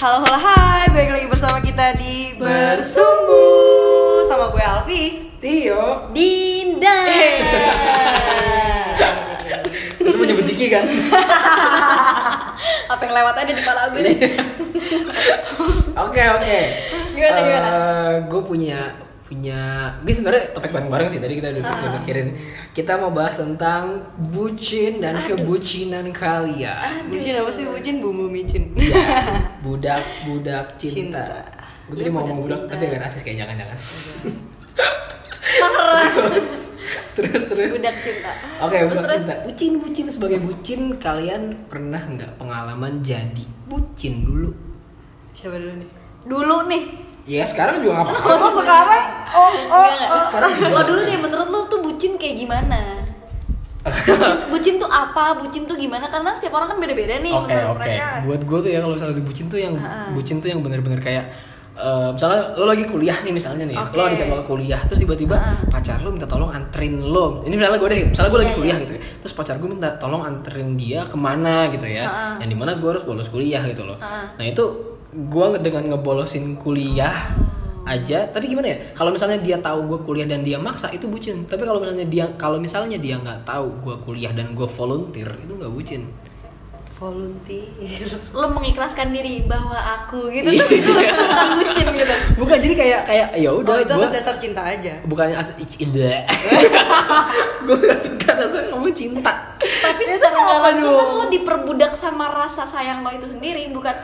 Halo halo hai, balik lagi bersama kita di Bersumbu. Sama gue Alfi. Tio. Dinda. Lu mau nyebut Diki kan? Apa yang lewat aja di kepala gue deh. Oke oke. Gimana, gimana? Gue punya punya ini sebenarnya topik bareng-bareng sih tadi kita udah, Ah. udah mikirin kita mau bahas tentang bucin dan kebucinan kalian Bucin apa sih? Bucin bumbu micin ya, budak budak cinta, Cinta. gue tadi Iya, mau ngomong budak cinta. tapi agak rasis kayak jangan-jangan terus terus terus Budak cinta Oke, Terus, budak terus. cinta. Bucin, bucin sebagai bucin, kalian pernah nggak pengalaman jadi bucin dulu? Siapa dulu nih? Dulu nih Ya sekarang juga nggak apa-apa. Oh sekarang? Oh, oh, Sekarang Lo dulu deh, menurut lo tuh bucin kayak gimana? bucin, bucin tuh apa? Bucin tuh gimana? Karena setiap orang kan beda-beda nih Oke menurut oke. mereka Buat gue tuh ya kalau misalnya di bucin tuh yang Ha-ha. bucin tuh yang bener-bener kayak eh, misalnya lo lagi kuliah nih misalnya nih, Oke. lo ada jadwal kuliah, terus tiba-tiba Ha-ha. pacar lo minta tolong anterin lo. Ini misalnya gue deh, misalnya gue lagi Iya, kuliah iya. gitu ya, terus pacar gue minta tolong anterin dia ke mana gitu ya, Ha-ha. yang di mana gue harus bolos kuliah gitu loh. Ha-ha. Nah itu gue dengan ngebolosin kuliah aja, tapi gimana ya? Kalau misalnya dia tahu gue kuliah dan dia maksa itu bucin. Tapi kalau misalnya dia kalau misalnya dia nggak tahu gue kuliah dan gue volunteer itu nggak bucin. volunteer lo mengikhlaskan diri bahwa aku gitu tuh Iya. itu bukan bucin gitu Bukan jadi kayak kayak ya udah oh, itu gue dasar cinta aja bukannya as indah gue gak suka rasanya ngomong cinta tapi Itu secara nggak apa langsung lo diperbudak sama rasa sayang lo itu sendiri bukan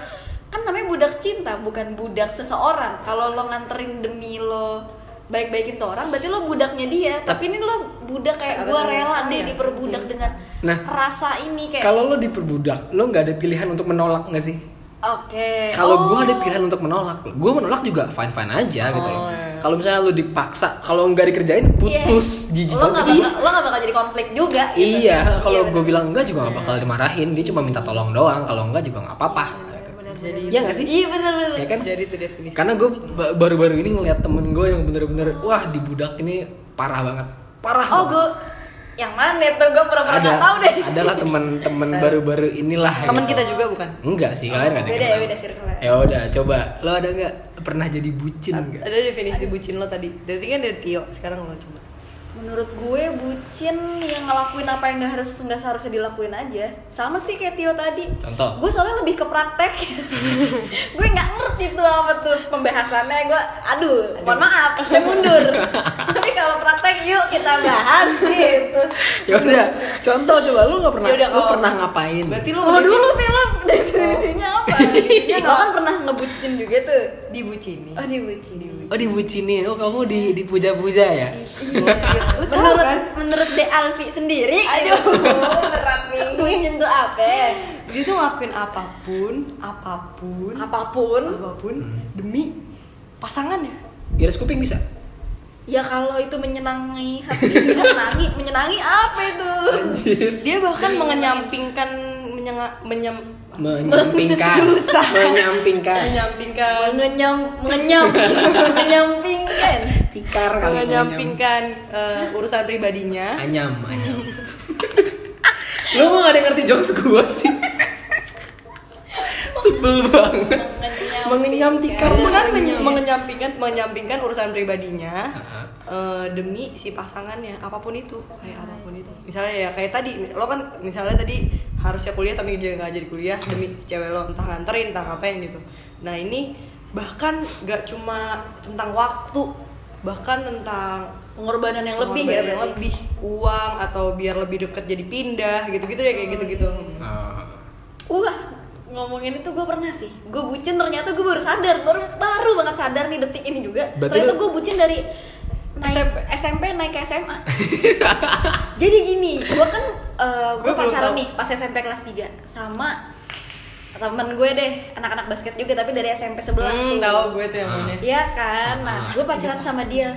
kan namanya budak cinta bukan budak seseorang. Kalau lo nganterin demi lo baik-baikin tuh orang berarti lo budaknya dia. Tapi ini lo budak kayak gue rela deh diperbudak dengan Nah. rasa ini kayak kalau lo diperbudak lo nggak ada pilihan untuk menolak nggak sih? Oke. Kalau gue Oh. ada pilihan untuk menolak gue menolak juga fine fine aja gitu loh. Oh, iya. kalau misalnya lo dipaksa kalau nggak dikerjain putus Iya. jijik lo nggak bakal lo nggak bakal jadi konflik juga gitu. iya kalau Iya, gue bilang enggak juga nggak bakal dimarahin dia cuma minta tolong doang. Kalau enggak juga nggak apa-apa Jadi Iya nggak sih? Iya bener bener ya kan? Jadi itu definisi. karena gue ba- baru-baru ini ngeliat temen gue yang bener-bener wah di budak ini parah banget. Parah oh banget. gue yang mana tuh? Gue ada. nggak tahu deh. Adalah temen-temen baru-baru inilah Teman gitu. kita juga bukan? enggak sih kalian nggak ada beda ya beda circle ya. Udah coba. Lo ada nggak? Pernah jadi bucin nggak? Ada definisi bucin lo tadi. Dari kan dari Tio, sekarang lo coba. Menurut gue bucin yang ngelakuin apa yang nggak harus nggak seharusnya dilakuin aja. Sama sih kayak Tio tadi. Contoh? Gue soalnya lebih ke praktek. Gue nggak ngerti tuh apa tuh pembahasannya. Gue aduh mohon maaf saya mundur. Tapi kalau praktek yuk kita bahas gitu. Ya udah contoh coba. Lo nggak pernah Yaudah, kalau- pernah ngapain? Berarti lo lo dulu film definisinya apa? Ya lo kan pernah ngebucin juga tuh. Dibucini. oh dibucin oh dibucinin oh kamu di dipuja-puja ya Tahu menurut kan? menurut De Alfi sendiri Aduh, berat nih. bucin tuh apa Dia tuh ngelakuin apa pun, apa pun, apa pun apa pun Hmm. demi pasangannya. iris kuping bisa ya kalau itu menyenangi hati menyenangi menyenangi apa itu anjir Dia bahkan mengenyampingkan menyanga, menyam, menyampingkan. Susah. menyampingkan. Menyampingkan. Mengenyam mengenyam menyampingkan. Tikar kali menyampingkan eh, urusan pribadinya. Anyam anyam. Lo kok gak ada yang ngerti jokes gue sih? Sebel banget mengenyam tikar Dia kan mengenyam. men- mengenyampingkan menyampingkan urusan pribadinya Ha-ha. eh, demi si pasangannya apa pun itu kayak apa pun itu. Misalnya ya kayak tadi lo kan misalnya tadi harusnya kuliah tapi dia nggak jadi kuliah demi cewek lo entah nganterin entah ngapain gitu. Nah ini bahkan nggak cuma tentang waktu bahkan tentang pengorbanan yang lebih ya pengorbanan yang berarti? lebih uang atau biar lebih deket jadi pindah gitu-gitu ya kayak gitu-gitu. Oh. wah ngomongin itu gue pernah sih. Gue bucin ternyata gue baru sadar. Baru baru banget sadar nih detik ini juga. Berarti ternyata gue bucin dari naik SMP. SMP, naik ke SMA jadi gini gue kan gue Gua belum pacaran tahu. nih pas SMP kelas 3 sama temen gue deh. Anak-anak basket juga tapi dari SMP sebelah hmm, tuh. tahu gue tuh yang Ah. mana Iya kan, nah Ah, gue pacaran sama dia.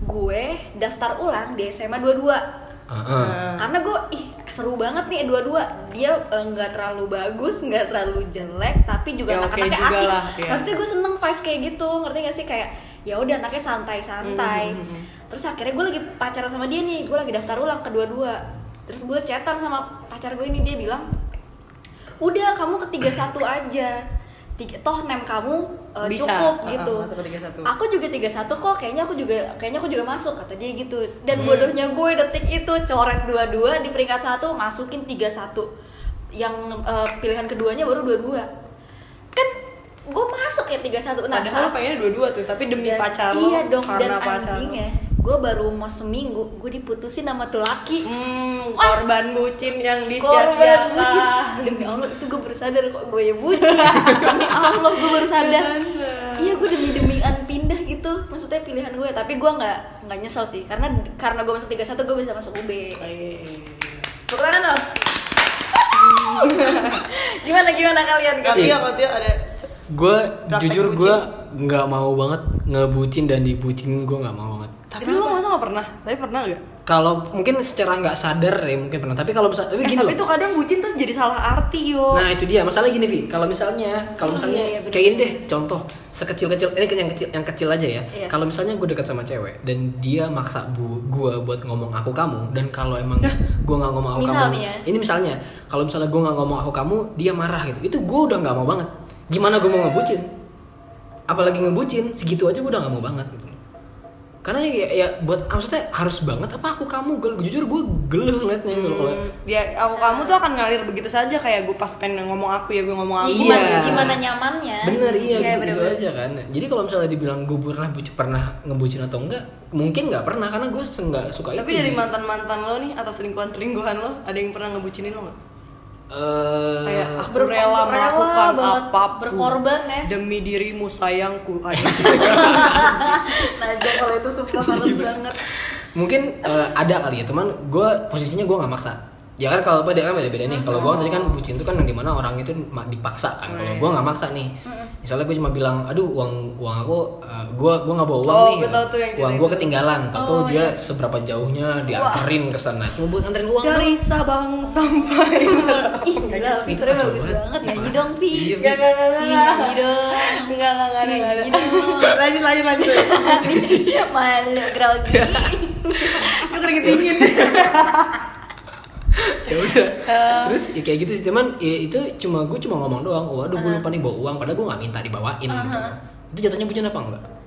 Gue daftar ulang di SMA 22 Heeh. Nah, Karena gue, ih seru banget nih dua-dua Dia eh, nggak terlalu bagus, nggak terlalu jelek Tapi juga Ya, anak-anaknya juga asik lah, ya. Maksudnya gue seneng 5 kayak gitu, ngerti gak sih? Kayak ya udah anaknya santai-santai Hmm, hmm, hmm. Terus akhirnya gue lagi pacaran sama dia nih Gue lagi daftar ulang kedua-dua Terus gue chatan sama pacar gue ini, dia bilang Udah kamu ketiga satu aja toh nem kamu uh, Bisa, cukup uh, gitu. masuk ke 31. aku juga 31 kok kayaknya aku juga kayaknya aku juga masuk kata dia gitu. Dan Hmm. bodohnya gue detik itu coret dua-dua di peringkat satu masukin 31 yang uh, pilihan keduanya baru dua-dua. Kan gue masuk ya 31 nah Padahal saat- pengennya dua-dua tuh, tapi demi dan- pacar lo iya dong dan karena pacar lo. anjingnya gue baru mau seminggu gue diputusin sama tuh laki Hmm, Wah. korban bucin yang korban disia-siakan. bucin. Demi allah itu gue baru sadar kok gue ya bucin. Demi allah gue baru sadar. Iya gue demi demian pindah gitu. Maksudnya pilihan gue tapi gue nggak nggak nyesel sih. Karena karena gue masuk 31 gue bisa masuk UB tepuk tangan dong gimana gimana kalian? Iya. kalau dia ada gue jujur gue nggak mau banget ngebucin dan dibucin gue nggak mau Tapi lo masa gak pernah? Tapi pernah gak? kalau mungkin secara nggak sadar ya mungkin pernah tapi kalau misal tapi Eh, gini tapi loh tuh kadang bucin tuh jadi salah arti yo. nah itu dia masalah gini Vi kalau misalnya kalau Oh, misalnya iya, iya, bener. kayak ini deh contoh sekecil kecil ini kan yang kecil yang kecil aja ya Iya. kalau misalnya gue dekat sama cewek dan dia maksa bu gue buat ngomong aku kamu dan kalau emang gue nggak ngomong aku Misal kamu ya. ini misalnya kalau misalnya gue nggak ngomong aku kamu dia marah gitu itu gue udah nggak mau banget gimana gue mau ngebucin apalagi ngebucin segitu aja gue udah nggak mau banget gitu karena ya, ya buat maksudnya harus banget apa aku kamu Gel- jujur gue geleh ngeliatnya gitu loh kalau Hmm, dia aku kamu tuh akan ngalir begitu saja kayak gue pas pengen ngomong aku ya gue ngomong aku. Iya. gimana gimana nyamannya bener iya Kayak gitu, gitu bener-bener. aja kan jadi kalau misalnya dibilang gue pernah pernah ngebucin atau enggak mungkin nggak pernah karena gue nggak suka Tapi itu dari mantan mantan lo nih atau selingkuhan selingkuhan lo ada yang pernah ngebucinin lo gak? Eh, Kayak aku Ber- rela rela melakukan banget, apa pun berkorban ya. demi dirimu sayangku. Najwa kalau itu sumpah males banget. Mungkin eh, ada kali ya teman gue posisinya gue nggak maksa. Ya kan kalau apa dia kan beda beda nih. Kalau gue tadi kan bucin itu kan yang di mana orang itu dipaksa kan. Kalau gue nggak maksa nih. Misalnya gue cuma bilang aduh uang uang aku eh, gue gue nggak bawa uang Oh, nih. gue tahu tuh yang uang gue ketinggalan. Tahu Oh, dia seberapa jauhnya dianterin ke sana. Cuma buat nganterin uang. Dari Sabang sampai. Ih gila, kacau bagus banget. banget Nyanyi dong, Vi Iya, Gak, gak, gak, gak. Nyanyi dong Enggak, enggak, enggak ada, enggak ada. Nyanyi dong. Lanjut, lanjut, lanjut. Malu, grogi. Gue keringet dingin. ya udah. Eh. terus ya kayak gitu sih. Cuman ya itu cuma gue cuma ngomong doang. Waduh gue lupa nih bawa uang. Padahal gue nggak minta dibawain gitu. Itu jatuhnya bucin apa enggak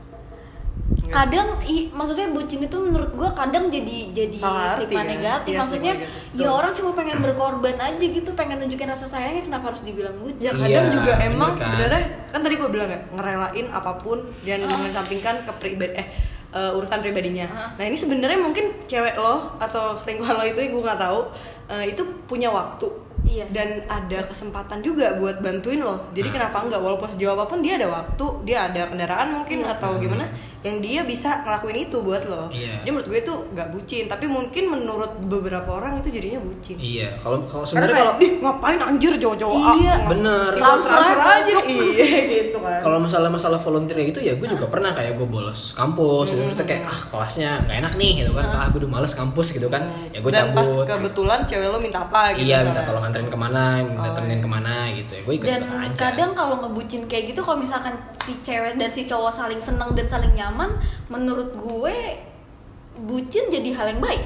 kadang i, maksudnya bucin itu menurut gua kadang jadi jadi Salah arti stigma negatif Iya, maksudnya stigma negatif. ya orang cuma pengen berkorban aja gitu pengen nunjukin rasa sayangnya kenapa harus dibilang bucin Ya kadang Iya, juga emang kan. sebenarnya kan tadi gue bilang ya ngerelain apa pun dan Ah. mengesampingkan ke pribadi eh eh, urusan pribadinya. Ah. Nah ini sebenarnya mungkin cewek lo atau selingkuhan lo itu gue nggak tahu eh, itu punya waktu Iya. dan ada kesempatan juga buat bantuin lo. Jadi Ah. kenapa enggak walaupun sejauh apa pun dia ada waktu, dia ada kendaraan mungkin atau gimana yang dia bisa ngelakuin itu buat lo. Iya. Jadi menurut gue itu nggak bucin, tapi mungkin menurut beberapa orang itu jadinya bucin. iya kalau kalau sebenarnya kalau "Ih, ngapain anjir jauh-jauh Iya. ah, Bener. transfer, Transfer aja. Iya gitu kan. Kalau masalah masalah volunteer gitu ya gue juga pernah kayak gue bolos kampus gitu. Terus kayak ah kelasnya nggak enak nih gitu kan. Ah. Gue udah males kampus gitu kan. Ya gue dan pas cabut. kebetulan cewek lo minta apa gitu iya minta tolong anterin ke mana minta Oh, temenin iya. ke mana gitu ya. Gue ikut dan aja. kadang kalau ngebucin kayak gitu kalau misalkan si cewek dan si cowok saling seneng dan saling nyaman menurut gue bucin jadi hal yang baik.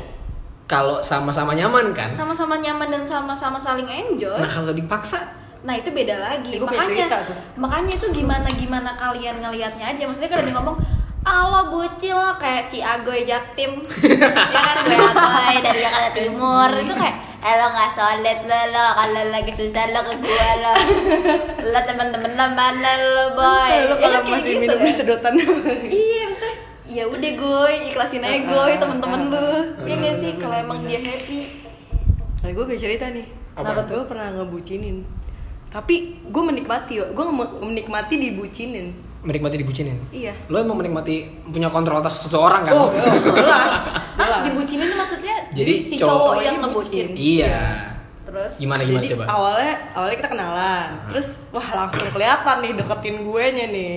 Kalau sama-sama nyaman kan? Sama-sama nyaman dan sama-sama saling enjoy. Nah kalau dipaksa? Nah itu beda lagi. Punya makanya makanya itu gimana gimana kalian ngelihatnya aja. Maksudnya kalau dia ngomong Allah bucin lo kayak si Agoy Jaktim. Ya kan gue Agoy dari Jakarta Timur. Itu kayak eh lo nggak solid lo lo kalau lagi susah lo ke gue lo. Lo temen-temen lo mana lo boy? Lo Ya kalau kan kayak masih gitu minum kan. sedotan. Iya maksudnya ya udah gue ikhlasin aja gue temen-temen lu. Iya nggak sih kalau emang dia happy. Nah gue punya cerita nih. Apa? Tuh? gue pernah ngebucinin? Tapi gue menikmati gue menikmati dibucinin menikmati dibucinin? Iya. Lo emang menikmati punya kontrol atas seseorang kan? Oh, oh, jelas. Ah jelas dibucinin tuh maksudnya Jadi si cowok- cowok, yang ngebucin. bucin. iya. Terus? Gimana gimana Jadi coba? awalnya awalnya kita kenalan, terus wah langsung kelihatan nih deketin gue nya nih.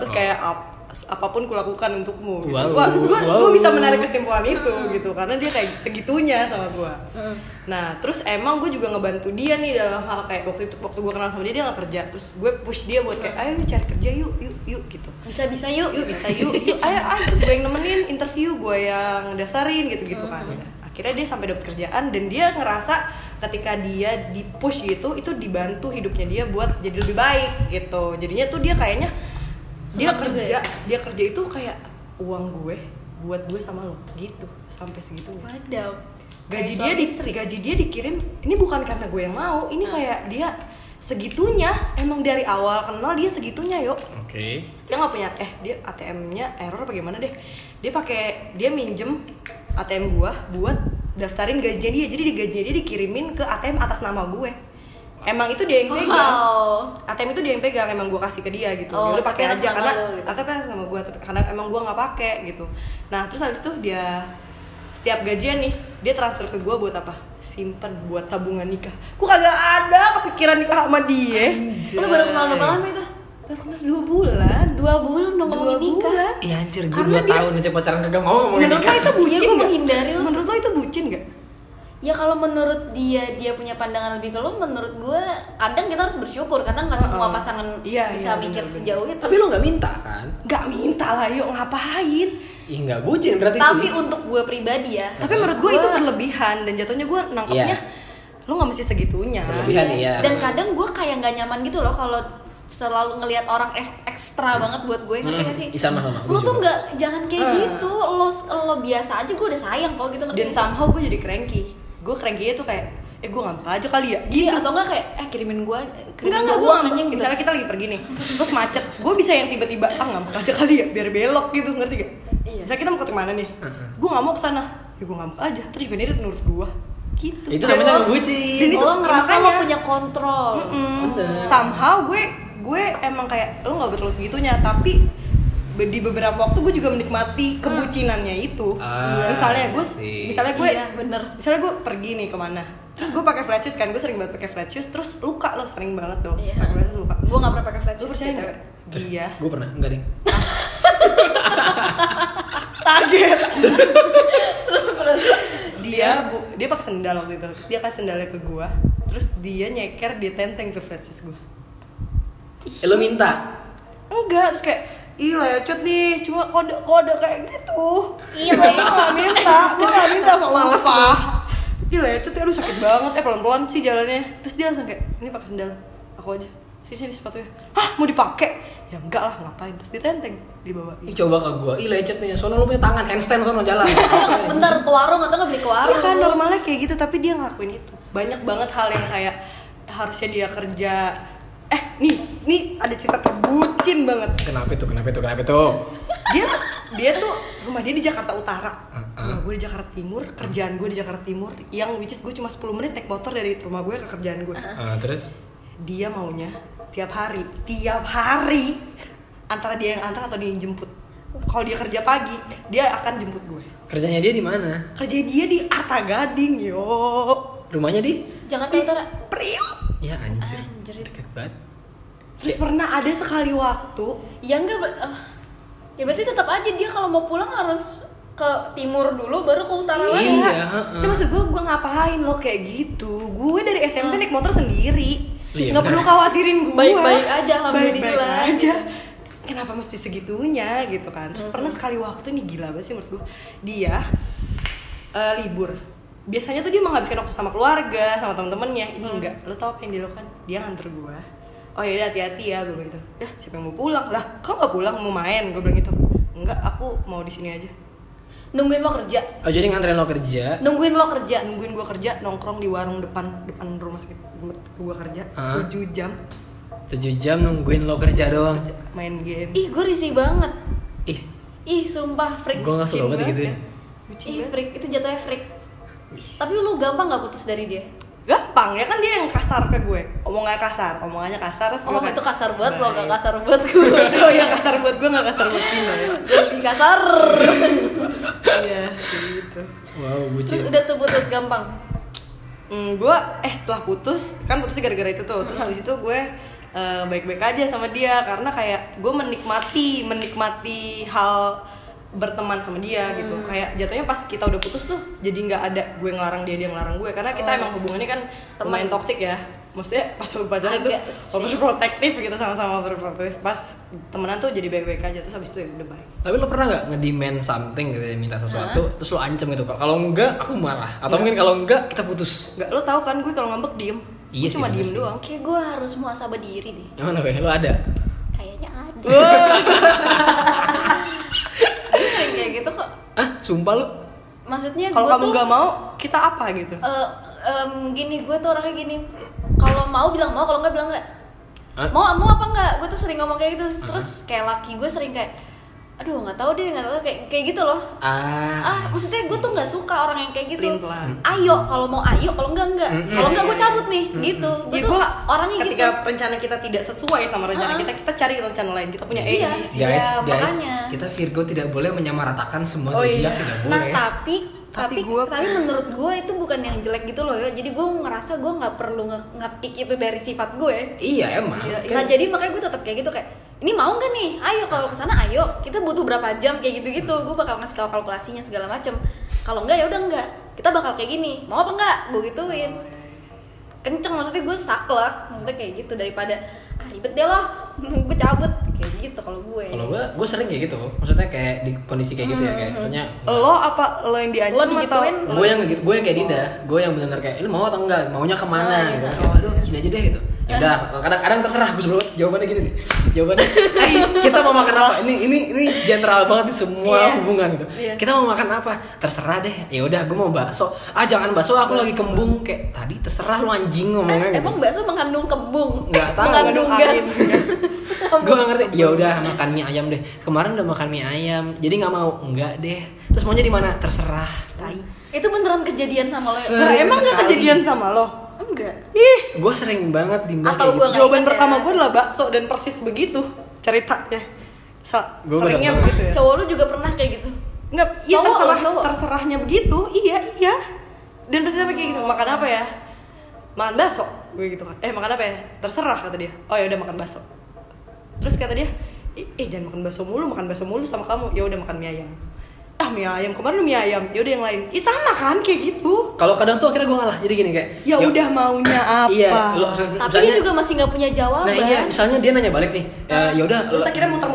Terus kayak ap- apa pun kulakukan untukmu gitu. Wow. Wah, gue Wow. gue bisa menarik kesimpulan itu gitu karena dia kayak segitunya sama gue. Hmm. Nah, terus emang gue juga ngebantu dia nih dalam hal kayak waktu itu waktu gue kenal sama dia dia nggak kerja, terus gue push dia buat kayak ayo cari kerja yuk yuk yuk gitu. bisa bisa yuk Yuk bisa yuk, yuk ayo ayo gue yang nemenin interview gue yang daftarin gitu gitu kan. Hmm. kira dia sampai dapat kerjaan dan dia ngerasa ketika dia di push gitu itu dibantu hidupnya dia buat jadi lebih baik gitu jadinya tuh dia kayaknya dia Senang kerja ya? dia kerja itu kayak uang gue buat gue sama lo gitu sampai segitunya Wadaw. gaji Kayak dia di istri. gaji dia dikirim ini bukan karena gue yang mau ini kayak dia segitunya emang dari awal kenal dia segitunya yuk Oke. dia nggak punya eh dia ATM-nya error apa gimana deh dia pakai dia minjem ATM gua buat daftarin gajinya dia jadi di gajinya dia dikirimin ke ATM atas nama gue emang itu dia yang pegang Wow. ATM itu dia yang pegang emang gue kasih ke dia gitu Oh, ya udah tapi pakai aja karena lo gitu. ATM nama gue karena emang gue nggak pakai gitu nah terus habis itu dia setiap gajian nih dia transfer ke gue buat apa simpen buat tabungan nikah gue kagak ada kepikiran nikah sama dia Lu baru kenal berapa lama itu? baru kenal dua bulan Dua bulan dong dua ngomongin nikah. Iya anjir, gue Karena 2 dia- tahun aja pacaran kagak mau ngomongin menurut lo nikah. itu bucin Iya, lo. menurut lo itu bucin gak? Ya kalau menurut dia dia punya pandangan lebih ke lo, menurut gue kadang kita harus bersyukur karena nggak semua pasangan Iya, bisa iya, mikir bener, sejauh itu. Tapi lo nggak minta kan? Gak minta lah yuk ngapain Ih nggak bucin berarti Tapi sih. untuk gue pribadi ya. Tapi menurut gue Gua- itu berlebihan dan jatuhnya gue nangkepnya lo nggak mesti segitunya Berlebihan iya. Dan kadang gue kayak nggak nyaman gitu loh kalau selalu ngelihat orang eks- ekstra banget buat gue ngerti Hmm, gak sih? iya, sama-sama, gue Lo tuh nggak jangan kayak Hmm. gitu. Lo lo biasa aja gue udah sayang kok gitu Dan nggak somehow gue jadi cranky Gue cranky tuh kayak Eh gue ngambek aja kali ya Iya Gitu atau enggak kayak eh kirimin gue kirimin enggak, gue gue anjing gitu. Misalnya kita lagi pergi nih Terus macet Gue bisa yang tiba-tiba Ah ngambek aja kali ya Biar belok gitu Ngerti gak? Iya. Misalnya kita mau ke mana nih Heeh. Gue gak mau ke sana Ya gue ngambek aja Terus juga dia menurut gue Gitu Itu namanya lo- ngebucin. Dan itu lo ngerasa lo punya kontrol. Mm-mm. Bener. Somehow gue gue emang kayak lo nggak terlalu segitunya tapi di beberapa waktu gue juga menikmati kebucinannya itu. Ah, misalnya gue misalnya gue Iya, bener. misalnya gue pergi nih ke mana terus gue pakai flat shoes kan gue sering banget pakai flat shoes terus luka lo sering banget dong Iya. pakai flat shoes luka Gue nggak pernah pakai flat lo shoes. percaya gitu. nggak iya Gue pernah, enggak ding. kaget dia bu, dia pakai sendal waktu itu terus dia kasih sendalnya ke gue terus dia nyeker di tenteng tuh flat shoes gue Eh, lo minta. enggak terus kayak ih lecet nih. Cuma kode kode kayak gitu. Iya, gue gak minta. Gue gak minta soal apa ih lecet ya. Aduh sakit banget eh pelan pelan sih jalannya. Terus dia langsung kayak ini pakai sendal. Aku aja. Sini sini sepatunya. Hah? Mau dipakai? Ya enggak lah ngapain? Terus ditenteng dibawa Ih coba ke gua. Ih lecet nih. Soalnya lo punya tangan. Handstand sono jalan. Bentar ke warung atau nggak beli ke warung? Iya kan normalnya kayak gitu tapi dia ngelakuin itu. Banyak banget hal yang kayak harusnya dia kerja eh nih nih ada cerita terbucin banget Kenapa itu? Kenapa itu? Kenapa itu? dia dia tuh rumah dia di Jakarta Utara Uh-uh. rumah gue di Jakarta Timur kerjaan gue di Jakarta Timur yang which is gue cuma 10 menit naik motor dari rumah gue ke kerjaan gue Ah, terus? dia maunya tiap hari tiap hari antara dia yang antar atau dia yang jemput kalau dia kerja pagi dia akan jemput gue Kerjanya dia di mana? kerja dia di Arta Gading yo Rumahnya di? Jakarta Utara. Priok Ya anjir. Banget. terus pernah ada sekali waktu Ya enggak, ber- ah. ya berarti tetap aja dia kalau mau pulang harus ke timur dulu baru ke utara lagi. Iya, Iya, heeh. Tapi maksud gue, gue ngapain lo kayak gitu? Gue dari SMP naik motor sendiri, Iya, nggak perlu khawatirin gue. Baik-baik aja, alhamdulillah. Baik-baik aja. Terus kenapa mesti segitunya gitu kan? Terus pernah sekali waktu nih gila banget sih menurut gue. Dia eh, libur. Biasanya tuh dia menghabiskan waktu sama keluarga, sama temen-temennya. Ini Hmm. enggak. Lo tau apa yang dia lakukan? Dia nganter gue. Oh ya udah hati-hati ya, gue bilang gitu. Ya siapa yang mau pulang? Lah, kau nggak pulang mau main? Gue bilang gitu. Enggak, aku mau di sini aja. Nungguin lo kerja. Oh jadi nganterin lo kerja. Nungguin lo kerja. nungguin gua kerja nongkrong di warung depan depan rumah sakit tempat gua kerja? 7 jam 7 jam nungguin lo kerja doang. main game Ih, gue risih banget. Ih, Ih, sumpah freak. gue gak suka banget gitu ya. Bucin Ih, freak. Itu jatuhnya freak. Tapi lu gampang gak putus dari dia? gampang ya kan dia yang kasar ke gue omongannya kasar omongannya kasar terus Oh, gue itu kasar buat lo, gak kasar buat gue. oh iya kasar buat gue gak kasar buat Tino ya Lebih kasar. iya kayak gitu Wow, Terus bucin. udah tuh putus gampang. hmm, gue eh setelah putus kan putusnya gara-gara itu tuh terus habis itu gue eh, baik-baik aja sama dia karena kayak gue menikmati menikmati hal berteman sama dia gitu kayak jatuhnya pas kita udah putus tuh jadi nggak ada gue ngelarang dia dia ngelarang gue karena kita Oh. emang hubungannya kan Teman. lumayan toksik ya maksudnya pas pacaran tuh overprotective gitu sama-sama overprotective pas temenan tuh jadi baik-baik aja terus habis itu ya udah baik Tapi lo pernah nggak ngedemand something gitu ya, minta sesuatu, terus lo ancam gitu. Kalau enggak, aku marah. Atau mungkin kalau enggak, kita putus. nggak lo tahu kan gue kalau ngambek diem Iya gue sih, cuma diem sih. doang Kayak gue harus muasabah diri deh. Yang mana gue? Lo ada? Kayaknya ada. Gitu kok. Ah, sumpah lo? Maksudnya kalau kamu nggak mau kita apa gitu eh, em, gini gue tuh orangnya gini. Kalau mau bilang mau, kalau nggak bilang nggak. Mau mau apa nggak? Gue tuh sering ngomong kayak gitu. Terus kayak laki gue sering kayak aduh nggak tahu deh nggak tahu kayak kayak gitu loh Ah, ah maksudnya gue tuh nggak suka orang yang kayak gitu ayo kalau mau ayo kalau enggak enggak Mm-mm. kalau enggak gue Iya, iya. cabut nih gitu gue Ya, tuh gua orangnya ketika gitu rencana kita tidak sesuai sama rencana Ah. kita kita cari rencana lain kita punya A Iya. B C guys, Iya, guys, makanya. kita Virgo tidak boleh menyamaratakan semua Oh, zodiak iya. tidak Nah boleh. tapi Tapi tapi gua- tapi menurut gue itu bukan yang jelek gitu loh ya. Jadi gue ngerasa gue nggak perlu nge- nge-kick itu dari sifat gue. Iya emang. Iya, Kan- Nah jadi makanya gue tetap kayak gitu kayak ini mau nggak nih? Ayo kalau ke sana ayo. Kita butuh berapa jam kayak gitu gitu. Gue bakal ngasih tahu kalkulasinya segala macem. Kalau enggak ya udah enggak. Kita bakal kayak gini. Mau apa enggak? Gue gituin. Kenceng maksudnya gue saklek. Maksudnya kayak gitu daripada ah ribet deh loh. gue cabut kayak gitu kalau gue. Kalau gue, gue sering kayak gitu. Maksudnya kayak di kondisi kayak gitu ya, kayak misalnya lo apa lo yang diancam Lo digituin? gue yang gitu, gue yang kayak Dinda, gue yang benar-benar kayak lu mau atau enggak, maunya ke mana Oh, gitu. iya. Oh, aduh, sini aja deh gitu. Ya udah, kadang-kadang terserah gue selalu jawabannya gini nih. Jawabannya, "Hai, kita mau makan apa? Ini ini ini general banget di semua Iya. hubungan gitu. Iya. Kita mau makan apa? Terserah deh. Ya udah, gue mau bakso. Ah, jangan bakso, aku lagi kembung kayak tadi terserah lu anjing ngomongnya Eh, gitu. emang bakso mengandung kembung? Nggak tahu, mengandung gas. gue gak ngerti ya udah makan mie ayam deh kemarin udah makan mie ayam jadi nggak mau enggak deh terus maunya di mana terserah tai itu beneran kejadian sama lo Nah, emang nggak sekali. kejadian sama lo Enggak. ih gue sering banget Dinda Atau gua gitu. jawaban ingat pertama ya. gue adalah bakso dan persis begitu ceritanya so, Gua seringnya begitu ya Cowok lu juga pernah kayak gitu? Nggak, iya Cowok terserah, cowok. terserahnya begitu, iya iya. Dan sampai kayak gitu, makan apa ya? Makan bakso, gue gitu kan. Eh makan apa ya? Terserah kata dia. Oh ya udah makan bakso. Terus kata dia, "Ih, eh jangan makan bakso mulu, makan bakso mulu sama kamu. Ya udah makan mie ayam. Ah mie ayam kemarin mie ayam. Ya udah yang lain. Ih sama kan kayak gitu. kalau kadang tuh akhirnya gue ngalah jadi gini kayak Ya udah maunya apa? iya lo Tapi dia juga masih nggak punya jawaban. Nah iya, misalnya dia nanya balik nih, ya ya udah,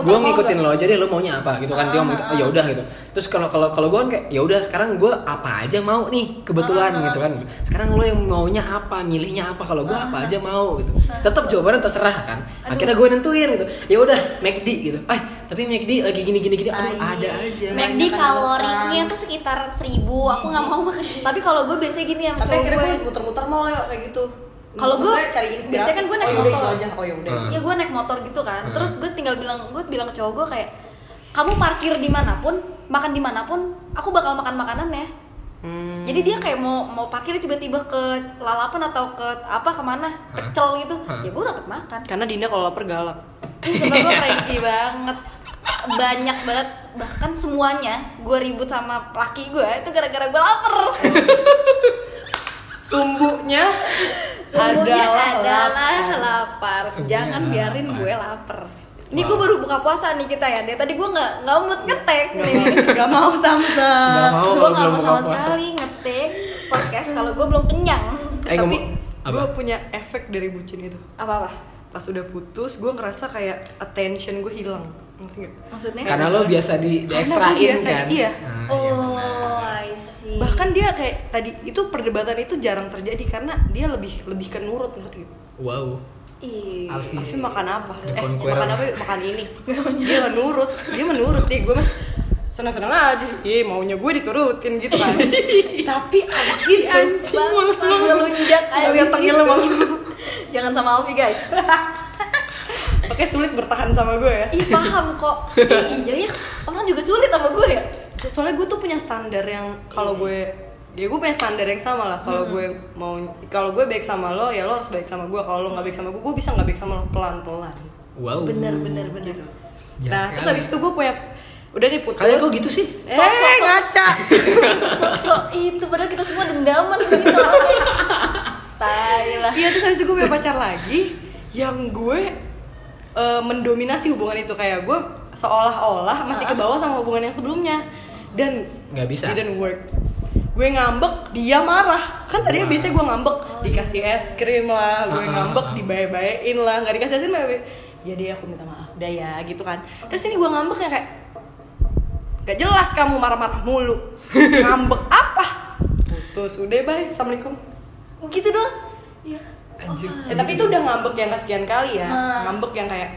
gue ngikutin lo aja deh, lo maunya apa gitu kan? Dia ngomong gitu, oh ya udah gitu. Terus kalau kalau kalau gue kan kayak ya udah sekarang gue apa aja mau nih kebetulan gitu kan. Sekarang lo yang maunya apa, milihnya apa? Kalau gue apa aja mau gitu. Tetap jawabannya terserah kan. Akhirnya gue nentuin gitu. Ya udah McD gitu. Eh tapi McD lagi gini gini gini, aduh Tai. ada aja. Mac- McD kalorinya tuh sekitar seribu. Aku nggak mau makan. Tapi kalau gue biasanya gini sama Tapi cowok akhirnya gue. muter-muter mau Leo kayak gitu. Kalau gue, cari biasanya kan gue naik oh, yaudah, motor. aja. Oh ya udah. Hmm. Iya gue naik motor gitu kan. Terus gue tinggal bilang, gue bilang ke cowok gue kayak, kamu parkir di mana pun, makan di mana pun, aku bakal makan makanannya. Hmm. Jadi dia kayak mau mau parkir tiba-tiba ke lalapan atau ke apa ke mana Hah? pecel gitu, Hah? ya gue tetap makan. Karena Dinda kalau lapar galak. Sumpah gue cranky banget banyak banget bahkan semuanya gue ribut sama laki gue itu gara-gara gue lapar Sumbunya Semuanya adalah, adalah lapar. lapar jangan biarin lapar. gue lapar ini gue baru buka puasa nih kita ya dari tadi gue nggak nggak mood ngetek nih Gak mau mau. gue nggak mau sama puasa. sekali ngetek podcast kalau gue belum kenyang Eh, Tapi gue punya efek dari bucin itu. apa apa Pas udah putus, gue ngerasa kayak attention gue hilang. Maksudnya Karena lo biasa di, di ekstrain biasa, kan. iya. Nah, oh benar. I see Bahkan dia kayak tadi itu perdebatan itu jarang terjadi karena dia lebih lebih ke nurut ngerti? Wow. Ih. Alfi. Makan apa? The Eh, Conqueror. makan apa? yuk? Makan ini. dia menurut, dia menurut nih. Gue mas seneng-seneng aja. Ih, maunya gue diturutin gitu kan. Tapi abis itu anjing, males Bang, banget. melunjak tengilnya itu. males Jangan sama Alfi guys. Oke sulit bertahan sama gue ya. Ih paham kok. Ih, iya ya. Orang juga sulit sama gue ya. soalnya gue tuh punya standar yang kalau gue ya gue punya standar yang sama lah kalau gue mau kalau gue baik sama lo ya lo harus baik sama gue kalau lo nggak baik sama gue gue bisa nggak baik sama lo pelan pelan Wow. Bener bener bener. gitu nah terus habis itu gue punya udah nih putus Kalian kok gitu sih? eh Sok, sok, sok. ngaca Sok-sok itu padahal kita semua dendaman gitu. Tai lah. iya terus habis itu gue punya pacar lagi yang gue eh, mendominasi hubungan itu kayak gue seolah-olah masih ke bawah sama hubungan yang sebelumnya dan Nggak bisa. didn't work gue ngambek dia marah. Kan tadinya Marah. biasanya gue ngambek dikasih es krim lah gue Ah, ah, ngambek ah. dibae-baein lah nggak dikasih es krim bae jadi aku minta maaf. Dah ya gitu kan. Terus ini gue ngambek yang kayak gak jelas kamu marah-marah mulu. Ngambek apa? Putus. Udah bye. Assalamualaikum. Gitu doang. Iya. Anjir. Ya, tapi itu udah ngambek yang kesekian kali ya. Ngambek yang kayak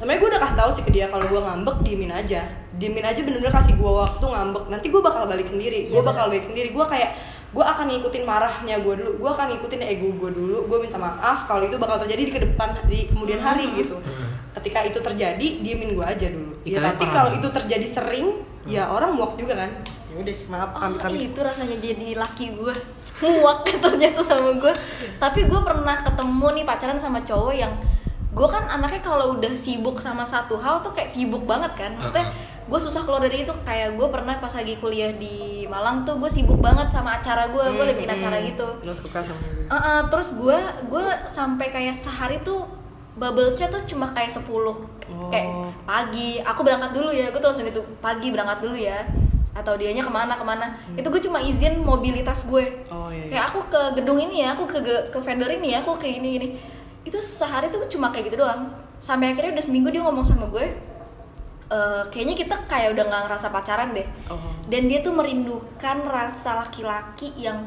sebenarnya gue udah kasih tahu sih ke dia kalau gue ngambek diemin aja. Diemin aja bener-bener kasih gue waktu ngambek. Nanti gue bakal balik sendiri. Gue bakal balik sendiri. Gue kayak gue akan ngikutin marahnya gue dulu. Gue akan ngikutin ego gue dulu. Gue minta maaf kalau itu bakal terjadi di ke depan di kemudian hari gitu. Ketika itu terjadi diemin gue aja dulu. Ya tapi kalau itu terjadi sering ya orang muak juga kan. Ya udah maaf Oh, kami kami itu rasanya jadi laki gue muak ternyata sama gue tapi gue pernah ketemu nih pacaran sama cowok yang gue kan anaknya kalau udah sibuk sama satu hal tuh kayak sibuk banget kan. Maksudnya gue susah keluar dari itu. Kayak gue pernah pas lagi kuliah di Malang tuh gue sibuk banget sama acara gue gue lebih acara gitu. Lo suka sama gue Uh, uh, terus gue gue sampai kayak sehari tuh bubblesnya tuh cuma kayak 10 kayak pagi. Aku berangkat dulu ya. Gue tuh langsung gitu pagi berangkat dulu ya. Atau dianya ke mana ke mana. Itu gue cuma izin mobilitas gue. Oh iya, iya. kayak aku ke gedung ini ya aku ke ke vendor ini ya aku ke ini ini itu sehari tuh cuma kayak gitu doang sampai akhirnya udah seminggu dia ngomong sama gue "Eh, kayaknya kita kayak udah nggak ngerasa pacaran deh Oh. dan dia tuh merindukan rasa laki-laki yang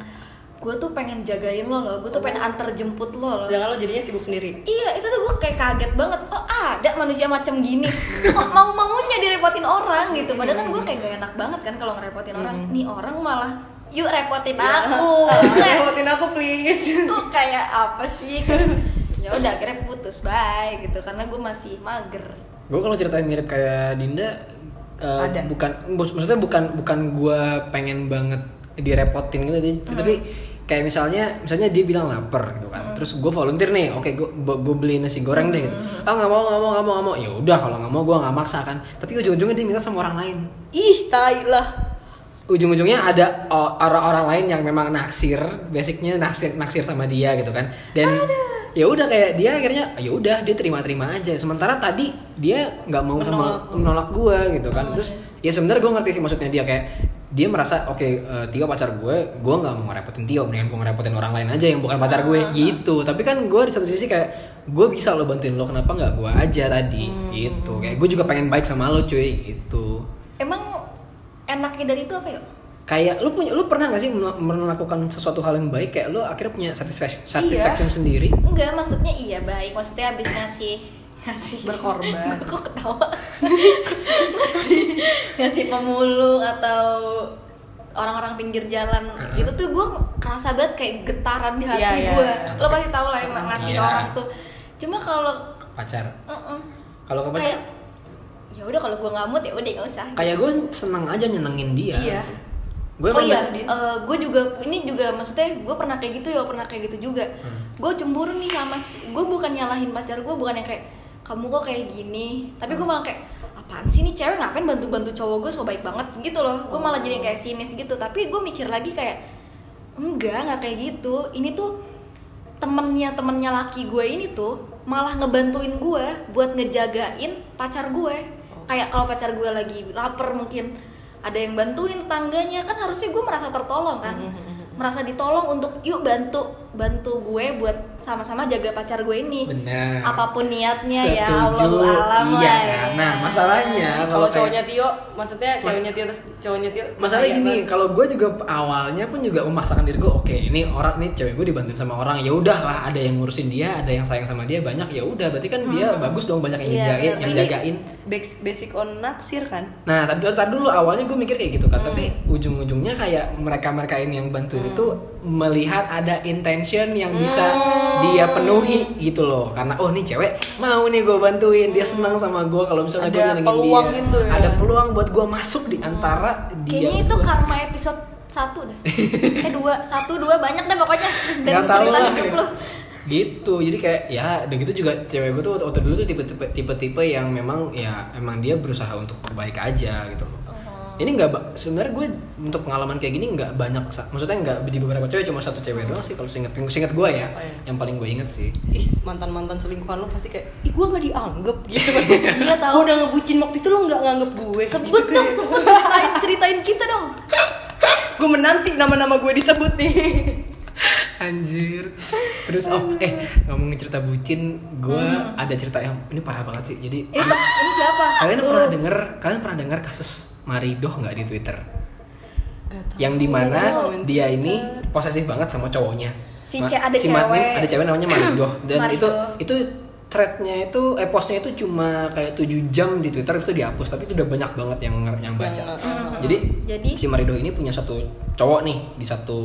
gue tuh pengen jagain lo loh gue tuh pengen antar jemput lo loh sedangkan lo jadinya sibuk sendiri Iya, itu tuh gue kayak kaget banget. Oh, ada manusia macam gini. Oh, mau-maunya direpotin orang gitu. Padahal kan gue kayak gak enak banget kan kalau ngerepotin orang. Nih orang malah yuk repotin aku. Kayak, Repotin aku please Kok kayak apa sih? Kan, ya udah akhirnya putus bye gitu. Karena gue masih mager. gue kalau ceritain mirip kayak Dinda eh, Ada. bukan maksudnya bukan bukan gue pengen banget direpotin gitu jadi- Hmm. tapi kayak misalnya misalnya dia bilang lapar gitu kan. Terus gue volunteer nih oke gue gue beli nasi goreng deh gitu. Hmm. ah nggak mau nggak mau nggak mau nggak mau. Ya udah kalau nggak mau gue nggak maksa kan. Tapi ujung-ujungnya dia minta sama orang lain. Ih tai lah ujung-ujungnya ada o- orang-orang lain yang memang naksir basicnya naksir naksir sama dia gitu kan. Dan ya udah kayak dia akhirnya ya udah dia terima-terima aja. Sementara tadi dia nggak mau Menolak. menolak, menolak gue gitu kan. Terus ya sebenarnya gue ngerti sih maksudnya dia kayak dia merasa oke eh, Tio pacar gue gue nggak mau ngerepotin Tio mendingan gue ngerepotin orang lain aja yang bukan pacar gue gitu. Tapi kan gue di satu sisi kayak gue bisa lo bantuin lo kenapa nggak gue aja tadi? Gitu. Kayak gue juga pengen baik sama lo cuy. Gitu enaknya dari itu apa ya? kayak lu punya lu pernah gak sih mel- melakukan sesuatu hal yang baik kayak lu akhirnya punya satisfaction satisfaction sendiri Enggak, maksudnya iya baik. Maksudnya abis ngasih ngasih Berkorban. Kok ketawa? ngasih, ngasih pemulung atau orang-orang pinggir jalan itu tuh gue kerasa banget kayak getaran di hati Iya, iya, gue. iya. Lo pasti tahu lah yang ngasih Iya. orang tuh. Cuma kalau pacar uh-uh, kalau ke pacar kayak ya udah kalau gue nggak mood ya udah nggak usah. kayak gue seneng aja nyenengin dia Iya. gue oh iya, Din. gue juga ini juga maksudnya gue pernah kayak gitu ya pernah kayak gitu juga. Hmm. Gue cemburu nih sama gue bukan nyalahin pacar gue bukan yang kayak kamu kok kayak gini, tapi gue malah kayak apaan sih nih cewek ngapain bantu-bantu cowok gue so baik banget gitu loh. Gue malah jadi kayak sinis gitu. Tapi gue mikir lagi kayak enggak nggak kayak gitu. Ini tuh temennya temennya laki gue ini tuh malah ngebantuin gue buat ngejagain pacar gue kayak kalau pacar gue lagi lapar mungkin ada yang bantuin tetangganya kan harusnya gue merasa tertolong kan? Merasa ditolong untuk yuk bantu bantu gue buat sama-sama jaga pacar gue ini benar apa pun niatnya ya Setuju. Allah alam Iya. lah ya. Nah, masalahnya kalau kalau kayak- cowoknya Tio maksudnya Mas- ceweknya Tio terus cowoknya Tio masalah bahaya gini kalau gue juga awalnya pun juga memaksakan diri gue oke ini orang nih cewek gue dibantuin sama orang ya udahlah ada yang ngurusin dia ada yang sayang sama dia banyak ya udah berarti kan dia bagus dong banyak yang Iya, jagain yang jagain basic, basic on naksir kan Nah, tadi, dulu awalnya gue mikir kayak gitu kan, Hmm. tapi ujung-ujungnya kayak mereka-mereka ini yang bantuin itu melihat ada intention yang bisa Hmm. dia penuhi gitu loh. Karena oh nih cewek mau nih gue bantuin, dia senang sama gue kalau misalnya gue Ada nyenengin peluang dia. gitu ya. Ada peluang buat gue masuk di antara dia. kayaknya itu berdua. karma episode satu deh eh dua satu dua banyak deh pokoknya dan tahu cerita lah. hidup lu gitu jadi kayak ya udah gitu juga cewek gue tuh waktu, dulu tuh tipe-tipe tipe-tipe yang memang ya emang dia berusaha untuk baik aja gitu loh Oh. Ini nggak sebenarnya gue untuk pengalaman kayak gini nggak banyak maksudnya nggak di beberapa cewek cuma satu cewek doang sih kalau seinget seinget gue ya Oh, iya. yang paling gue inget sih. Ih, mantan-mantan selingkuhan lo pasti kayak, ih gue gak dianggap gitu kan. Iya, tahu. Gue udah ngebucin waktu itu lo gak nganggep gue sebut dong sebut ceritain ceritain kita dong. Gue menanti nama-nama gue disebut nih. Anjir. Terus oh eh ngomongin cerita bucin gue ada cerita yang ini parah banget sih. Jadi ini ini siapa? kalian pernah denger kalian pernah dengar kasus Maridoh nggak di Twitter Gak tau. yang di mana Tahu. dia ini posesif banget sama cowoknya Si Ma- ada Ma- cewek. ada cewek namanya Maridoh dan itu Maridoh. itu threadnya itu eh postnya itu cuma kayak 7 jam di Twitter itu dihapus tapi itu udah banyak banget yang yang baca Yang, uh, jadi Jadi? si Maridoh ini punya satu cowok nih di satu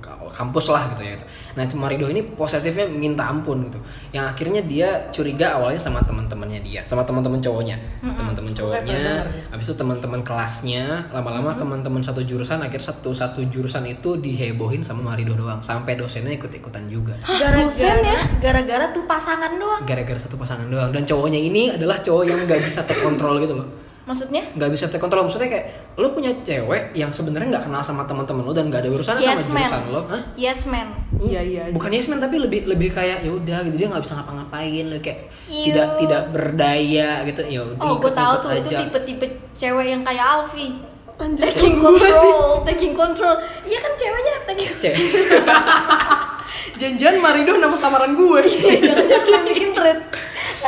ka- kampus lah gitu ya gitu. Nah si Maridoh ini posesifnya minta ampun gitu. Yang akhirnya dia curiga awalnya sama teman-temannya dia, sama teman-teman cowoknya, teman-teman cowoknya. ya. Habis itu teman-teman kelasnya, lama-lama teman-teman satu jurusan akhir satu satu jurusan itu dihebohin sama Maridoh doang, sampai dosennya ikut-ikutan juga. gara-gara gara-gara tuh pasangan doang Gara-gara satu pasangan doang. Dan cowoknya ini adalah cowok yang nggak bisa take control gitu loh. maksudnya? Nggak bisa take control. Maksudnya kayak lu punya cewek yang sebenarnya nggak kenal sama teman-teman lu dan nggak ada urusannya yes sama man jurusan lo Hah? yes man Iya iya bukan yes man tapi lebih lebih kayak ya udah gitu. Dia nggak bisa ngapa-ngapain lu kayak Iu. tidak tidak berdaya gitu. Ya oh gue tahu tuh itu aja. tipe-tipe cewek yang kayak Alfi. Anjir, taking control taking control. Iya kan ceweknya taking cewek. Janjian Marido nama samaran gue thread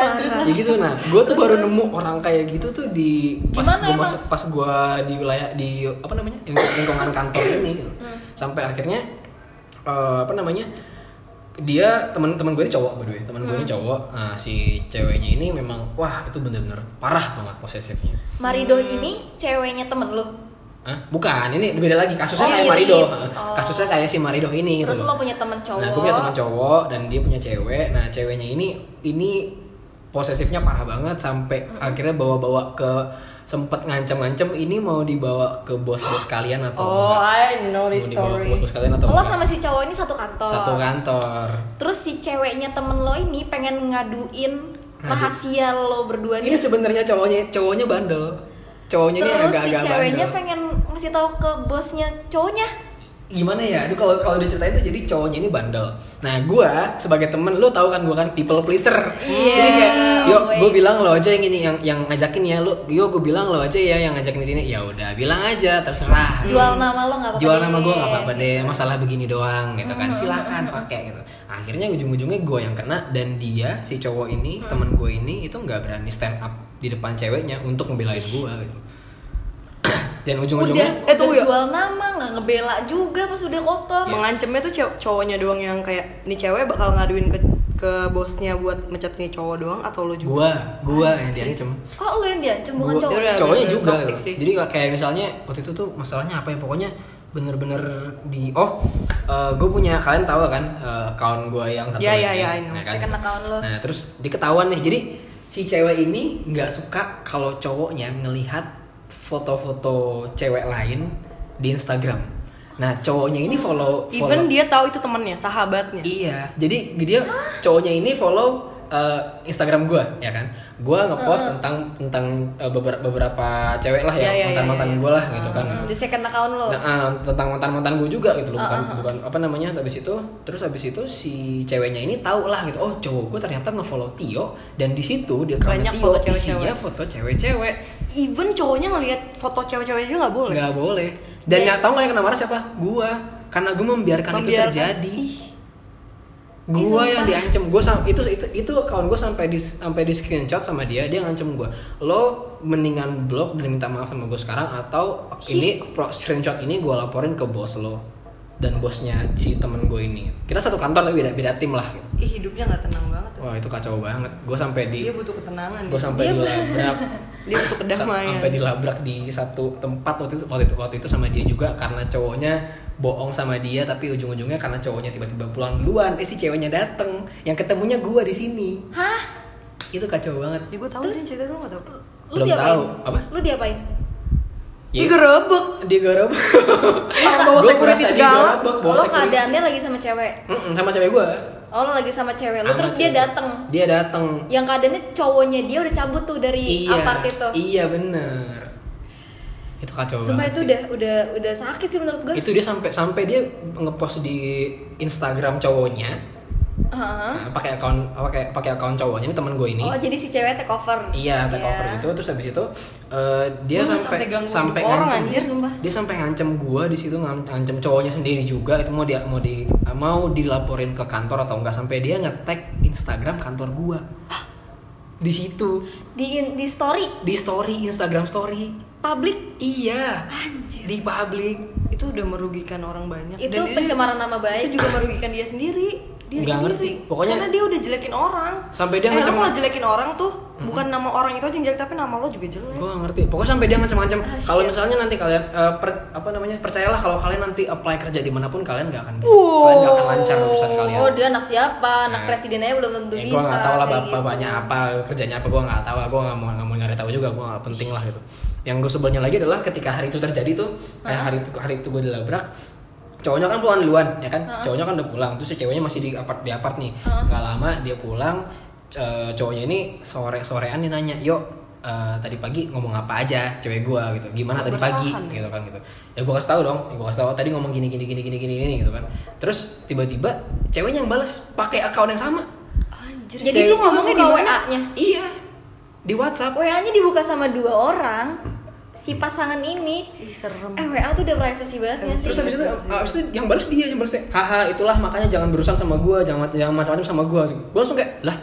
Parah. ya gitu nah gue tuh baru nemu orang kayak gitu tuh di pas gue masuk pas gue di wilayah di apa namanya lingkung- lingkungan kantor ini gitu. Hmm. sampai akhirnya eh, apa namanya dia teman-teman gue ini cowok by the way teman gue ini Hmm. cowok nah si ceweknya ini memang wah itu bener-bener parah banget posesifnya Marido ini ceweknya temen lu Hah? bukan ini beda lagi kasusnya Oh, kayak mirip. Marido Oh. kasusnya kayak si Marido ini terus gitu lo punya temen cowok Nah, gue punya teman cowok dan dia punya cewek. Nah, ceweknya ini ini posesifnya parah banget sampai akhirnya bawa-bawa ke sempet ngancem-ngancem ini mau dibawa ke bos-bos kalian atau Oh enggak? I know Mau this ke story bos-bos kalian atau lo enggak? sama si cowok ini satu kantor Satu kantor. terus si ceweknya temen lo ini pengen ngaduin rahasia lo berdua Ini nih sebenarnya cowoknya cowoknya bandel. Cowoknya ini terus si agak-agak ceweknya bandel. pengen ngasih tahu ke bosnya cowoknya gimana ya? Aduh kalau kalau diceritain tuh jadi cowoknya ini bandel. Nah, gua sebagai temen lu tahu kan gua kan people pleaser. Iya, Jadi kayak, yuk always. gue bilang lo aja yang ini yang yang ngajakin ya lu. Yuk gue bilang lo aja ya yang ngajakin di sini. Ya udah, bilang aja terserah. jual nama lo nggak apa-apa Jual nama gue nggak apa-apa deh. Masalah begini doang gitu Hmm. kan. Silakan pakai gitu. Akhirnya ujung-ujungnya gue yang kena dan dia si cowok ini Hmm. temen gue ini itu nggak berani stand up di depan ceweknya untuk ngebelain gue gitu. Dan udah, ujung-ujungnya Eh, udah tunggu ya. jual nama nggak ngebela juga pas udah kotor Mengancamnya tuh cowok cowoknya doang yang kayak Nih cewek bakal ngaduin ke ke bosnya buat mecat si cowok doang atau lo juga? gua gua yang diancem oh lo yang diancem bukan Gua- cowok Dia udah- cowoknya bener-bener juga jadi kayak misalnya waktu itu tuh masalahnya apa ya pokoknya bener-bener di oh gue punya kalian tahu kan eh, account gue yang satu Ya, ya, kan? ya, I know. Nah, kan, Second gitu. account lo. nah terus diketahuan nih jadi si cewek ini nggak suka kalau cowoknya ngelihat foto-foto cewek lain di Instagram nah cowoknya ini follow, follow Even dia tahu itu temennya, sahabatnya. Iya, jadi dia cowoknya ini follow uh, Instagram gue, ya kan? Gue ngepost tentang tentang uh, beberapa beberapa cewek lah Iya, ya, iya, mantan mantan iya, iya. gue lah gitu kan. gitu. di second account lo Nah, uh, tentang mantan mantan gue juga gitu loh, bukan ah. bukan apa namanya. Habis itu, terus habis itu si ceweknya ini tahu lah gitu. Oh, cowok gue ternyata ngefollow Tio dan di situ dia Banyak Tio foto cewek-cewek. isinya foto cewek-cewek. Even cowoknya ngelihat foto cewek-cewek juga nggak boleh. Nggak boleh. Dan Ya. yang tahu nggak yang kena marah siapa? Gua. Karena gue membiarkan, itu Membiarkan. terjadi. Ih. Gua yang diancem gue itu itu itu kawan gue sampai di sampai di screenshot sama dia dia ngancem gue lo mendingan blok dan minta maaf sama gue sekarang atau ini pro, screenshot ini gue laporin ke bos lo dan bosnya si temen gue ini kita satu kantor tapi beda beda tim lah gitu. Ih, hidupnya nggak tenang banget. wah itu kacau banget gue sampai di Dia butuh ketenangan. gue sampai Dia- dilabrak Dia butuh kedamaian. sampai dilabrak di satu tempat waktu itu waktu itu, waktu itu sama dia juga karena cowoknya bohong sama dia tapi ujung-ujungnya karena cowoknya tiba-tiba pulang duluan eh si ceweknya dateng yang ketemunya gua di sini. Hah? Itu kacau banget. Ya, gue tahu sih cerita itu lo nggak tahu. lu Belum diapain? tahu. Apa? lu diapain? Dia gerebek. dia garap Orang bawa Gua security dia segala. bawa lo security. keadaannya lagi sama cewek? Mm-mm, sama cewek gua. Oh lo lagi sama cewek lo terus dia cewek. dateng. Dia datang yang keadaannya cowoknya dia udah cabut tuh dari iya apart itu. iya bener itu kacau Sumpah banget itu sih. udah udah udah sakit sih menurut gue. itu dia sampai sampai dia ngepost di Instagram cowoknya Heeh. nah, pakai akun pakai pakai akun cowoknya ini teman gue ini Oh jadi si cewek take over. iya take over Iya. itu terus habis itu eh, dia sampai sampai orang, ngancem anjir, sumpah. dia sampai ngancem gua di situ ngancem cowoknya sendiri juga itu mau dia mau di mau dilaporin ke kantor atau enggak sampai dia nge-tag Instagram kantor gua di situ Di di story di story Instagram story publik iya anjir. di publik itu udah merugikan orang banyak Itu Dan pencemaran nama baik. itu juga merugikan dia sendiri dia Nggak sendiri. ngerti. Pokoknya- karena dia udah jelekin orang sampai dia eh, lo ngecem kalau jelekin orang tuh bukan nama orang itu aja yang jelek tapi nama lo juga jelek gua ngerti pokoknya sampai dia macam-macam Ah, kalau misalnya nanti kalian eh, per- apa namanya percayalah kalau kalian nanti apply kerja di mana pun kalian nggak akan bisa Wow. kalian nggak akan lancar urusan kalian Oh dia anak siapa? Anak Nah. presidennya belum tentu Ya, bisa. gue nggak tahu lah kayak bap- gitu. bapaknya apa kerjanya apa gue nggak tahu gue nggak mau nggak mau nyari tahu juga gue nggak penting lah gitu yang gue sebelnya lagi adalah ketika hari itu terjadi tuh kayak hari itu hari itu gue dilabrak cowoknya kan pulang duluan ya kan? Cowoknya kan udah pulang terus si ceweknya masih di apart di apart nih. Nggak lama dia pulang c- cowoknya ini sore sorean dia nanya yuk eh, tadi pagi ngomong apa aja cewek gue gitu. Gimana tadi pagi? Bertahan. gitu kan gitu. Ya gue kasih tahu dong ya gue kasih tahu tadi ngomong gini gini gini gini gini gini gitu kan. Terus tiba-tiba ceweknya yang balas pakai akun yang sama. Anjir Jadi itu ngomongnya di buka WA-nya. Iya. Di WhatsApp. WA-nya dibuka sama dua orang. Si pasangan ini. Ih, serem Eh WA tuh udah privacy banget ya sih. Terus habis itu, habis itu yang balas dia, yang balas. Haha, itulah makanya jangan berurusan sama gua, jangan jangan macam-macam sama gua. Gua langsung kayak, "Lah,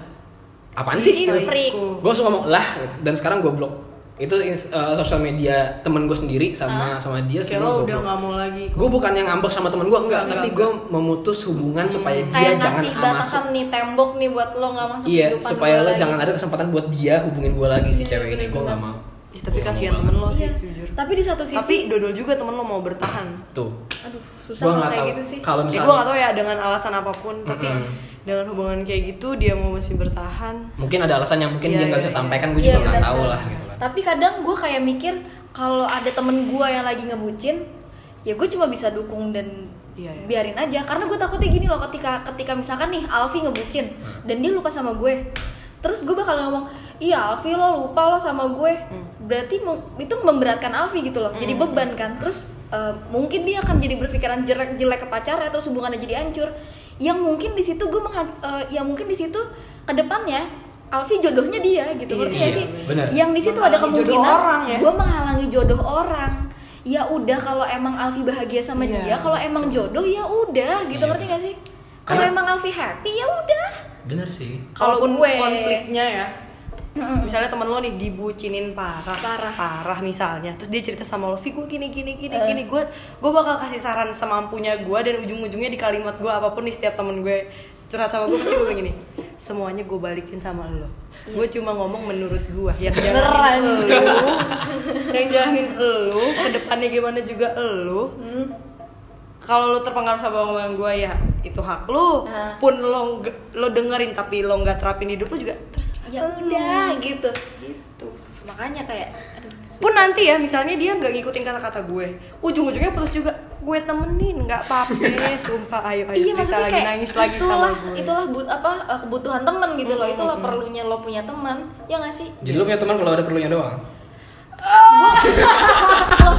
apaan sih?" Gua langsung ngomong, "Lah." Gitu. Dan sekarang gua blok. Itu eh, sosial media temen gue sendiri sama sama dia lo gua udah nggak mau lagi Gue bukan yang ngambek sama temen gue, enggak, Enggak, tapi gue memutus hubungan supaya dia Kayak jangan ngasih masuk. batasan nih tembok nih buat lo nggak masuk Iya, kehidupan supaya gua lo lagi. jangan ada kesempatan buat dia hubungin gue lagi si Iya, cewek ini. Gue nggak mau. Ih, tapi nggak kasihan temen lo sih Iya. jujur Tapi di satu sisi tapi dodol juga temen lo mau bertahan Tuh. aduh susah Gua kalau nggak kayak tahu. gitu sih. Kalau ya misalnya gue gak tau ya dengan alasan apa pun tapi Mm-mm. dengan hubungan kayak gitu dia mau masih bertahan mungkin ada alasan yang mungkin Iya, dia nggak iya, bisa iya. sampaikan gue Iya, juga nggak tahu lah gitu Tapi kadang gue kayak mikir kalau ada temen gue yang lagi ngebucin, ya gue cuma bisa dukung dan Iya, iya. biarin aja. Karena gue takutnya gini loh, ketika ketika misalkan nih Alfi ngebucin Hmm. dan dia lupa sama gue, terus gue bakal ngomong, iya Alfi lo lupa lo sama gue, Hmm. berarti itu memberatkan Alfi gitu loh, jadi beban kan. Terus eh, mungkin dia akan jadi berpikiran jelek jelek ke pacarnya, terus hubungannya jadi hancur. Yang mungkin di situ gue mengha- eh, yang mungkin di situ ke depannya Alfi jodohnya dia gitu, Iya, ngerti iya, gak sih? benar. Yang di situ ada kemungkinan orang ya. gue menghalangi jodoh orang. Ya udah kalau emang Alfi bahagia sama Iya, dia, kalau emang jodoh ya udah gitu Iya. ngerti gak sih? Kalau emang Alfi happy ya udah. bener sih Kalau Kalaupun gue konfliknya ya misalnya temen lo nih dibucinin parah Parah. parah misalnya terus dia cerita sama lo Vi gue gini gini gini Eh. gini gue gue bakal kasih saran semampunya gue dan ujung-ujungnya di kalimat gue apa pun nih setiap temen gue curhat sama gue pasti gue gini semuanya gue balikin sama lo. Gue cuma ngomong menurut gue yang jalanin lo. Yang jalanin lo ke depannya gimana juga lo. Hmm. kalau lo terpengaruh sama omongan gue ya itu hak lo. Ah. pun lo lo dengerin tapi lo nggak terapin hidup lo juga terserah. Ya udah gitu. gitu. Makanya kayak aduh. Pun nanti ya misalnya dia nggak ngikutin kata-kata gue ujung-ujungnya putus juga. Gue temenin nggak apa-apa. Sumpah ayo ayo. Iya cerita maksudnya lagi kayak nangis lagi itulah sama gue. itulah but apa eh, kebutuhan temen gitu loh. Itulah perlunya lo punya teman ya nggak sih? Jadi lu punya teman kalau ada perlunya doang? Gua- loh